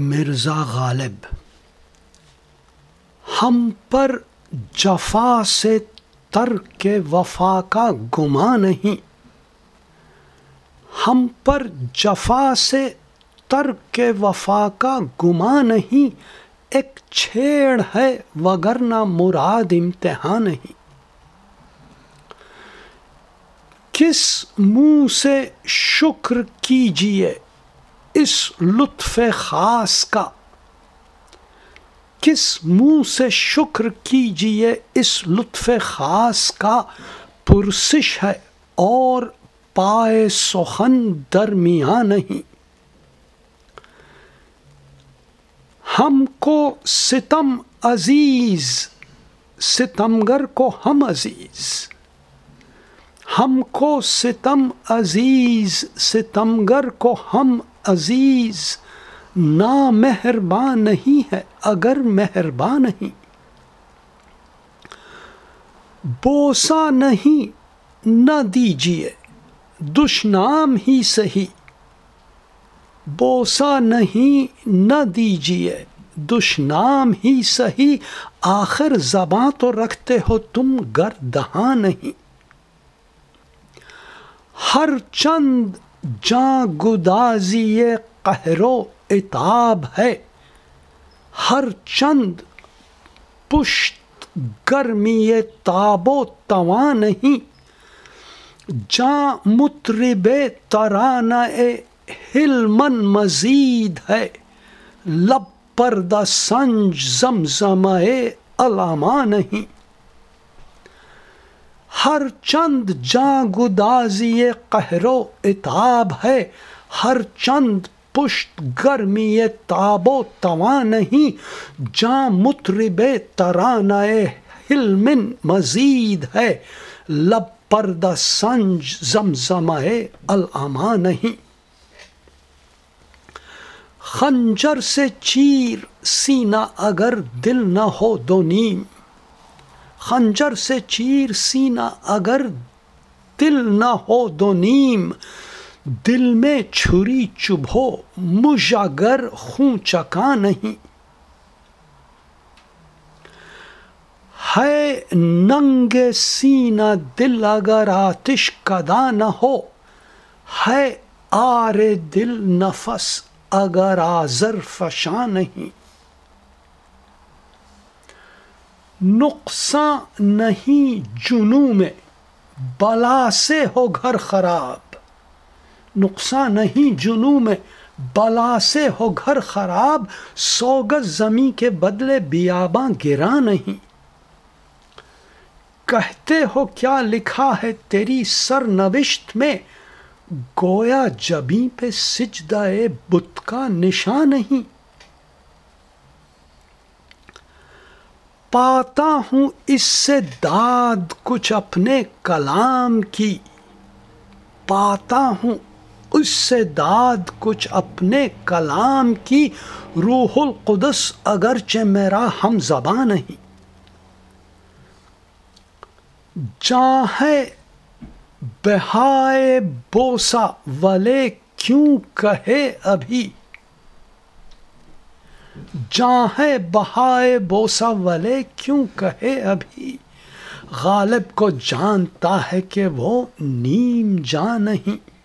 مرزا غالب، ہم پر جفا سے تر کے وفا کا گما نہیں، ہم پر جفا سے تر کے وفا کا گما نہیں، ایک چھیڑ ہے وگرنہ مراد امتحان نہیں۔ کس منہ سے شکر کیجیے؟ اس لطف خاص کا کس منہ سے شکر کیجیے اس لطف خاص کا پرسش ہے اور پائے سخن درمیان نہیں۔ ہم کو ستم عزیز، ستمگر کو ہم عزیز۔ ہم کو ستم عزیز، ستمگر کو ہم عزیز نا مہربان نہیں ہے اگر مہربان نہیں۔ بوسا نہیں، نہ دیجیے دشنام ہی سہی بوسا نہیں، نہ دیجیے دشنام ہی سہی آخر زباں تو رکھتے ہو تم گر دہاں نہیں۔ ہر چند جاں گدازی قہر و اتاب ہے، ہر چند پشت گرمی تاب و تواں نہیں۔ جاں مطرب ترانہ ہلمن مزید ہے، لب پردہ سنج زمزمہ علامہ نہیں۔ ہر چند جاں گدازی قہر و اتاب ہے، ہر چند پشت گرمی تاب و تواں نہیں، جاں مطرب ترانہ حلمن مزید ہے، لب پردہ سنج زمزمہ العما نہیں۔ خنجر سے چیر سینہ اگر دل نہ ہو دو نیم۔ خنجر سے چیر سینہ اگر دل نہ ہو دو نیم، دل میں چھری چبھو مجھ اگر خون چکا نہیں۔ ہے ننگ سینہ دل اگر آتش کدا نہ ہو، ہے آر دل نفس اگر آزر فشاں نہیں۔ نقصان نہیں جنو میں، بلا سے ہو گھر خراب۔ نقصان نہیں جنو میں، بلا سے ہو گھر خراب۔ سوگت زمیں کے بدلے بیاباں گرا نہیں۔ کہتے ہو کیا لکھا ہے تیری سر نوشت میں؟ گویا جبیں پہ سجدہ بت کا نشان نہیں۔ پاتا ہوں اس سے داد کچھ اپنے کلام کی۔ پاتا ہوں اس سے داد کچھ اپنے کلام کی۔ روح القدس اگرچہ میرا ہم زبان نہیں۔ جاں ہے بہائے بوسا، ولے کیوں کہے ابھی؟ جاں ہے بہائے بوسا والے کیوں کہے ابھی؟ غالب کو جانتا ہے کہ وہ نیم جان نہیں۔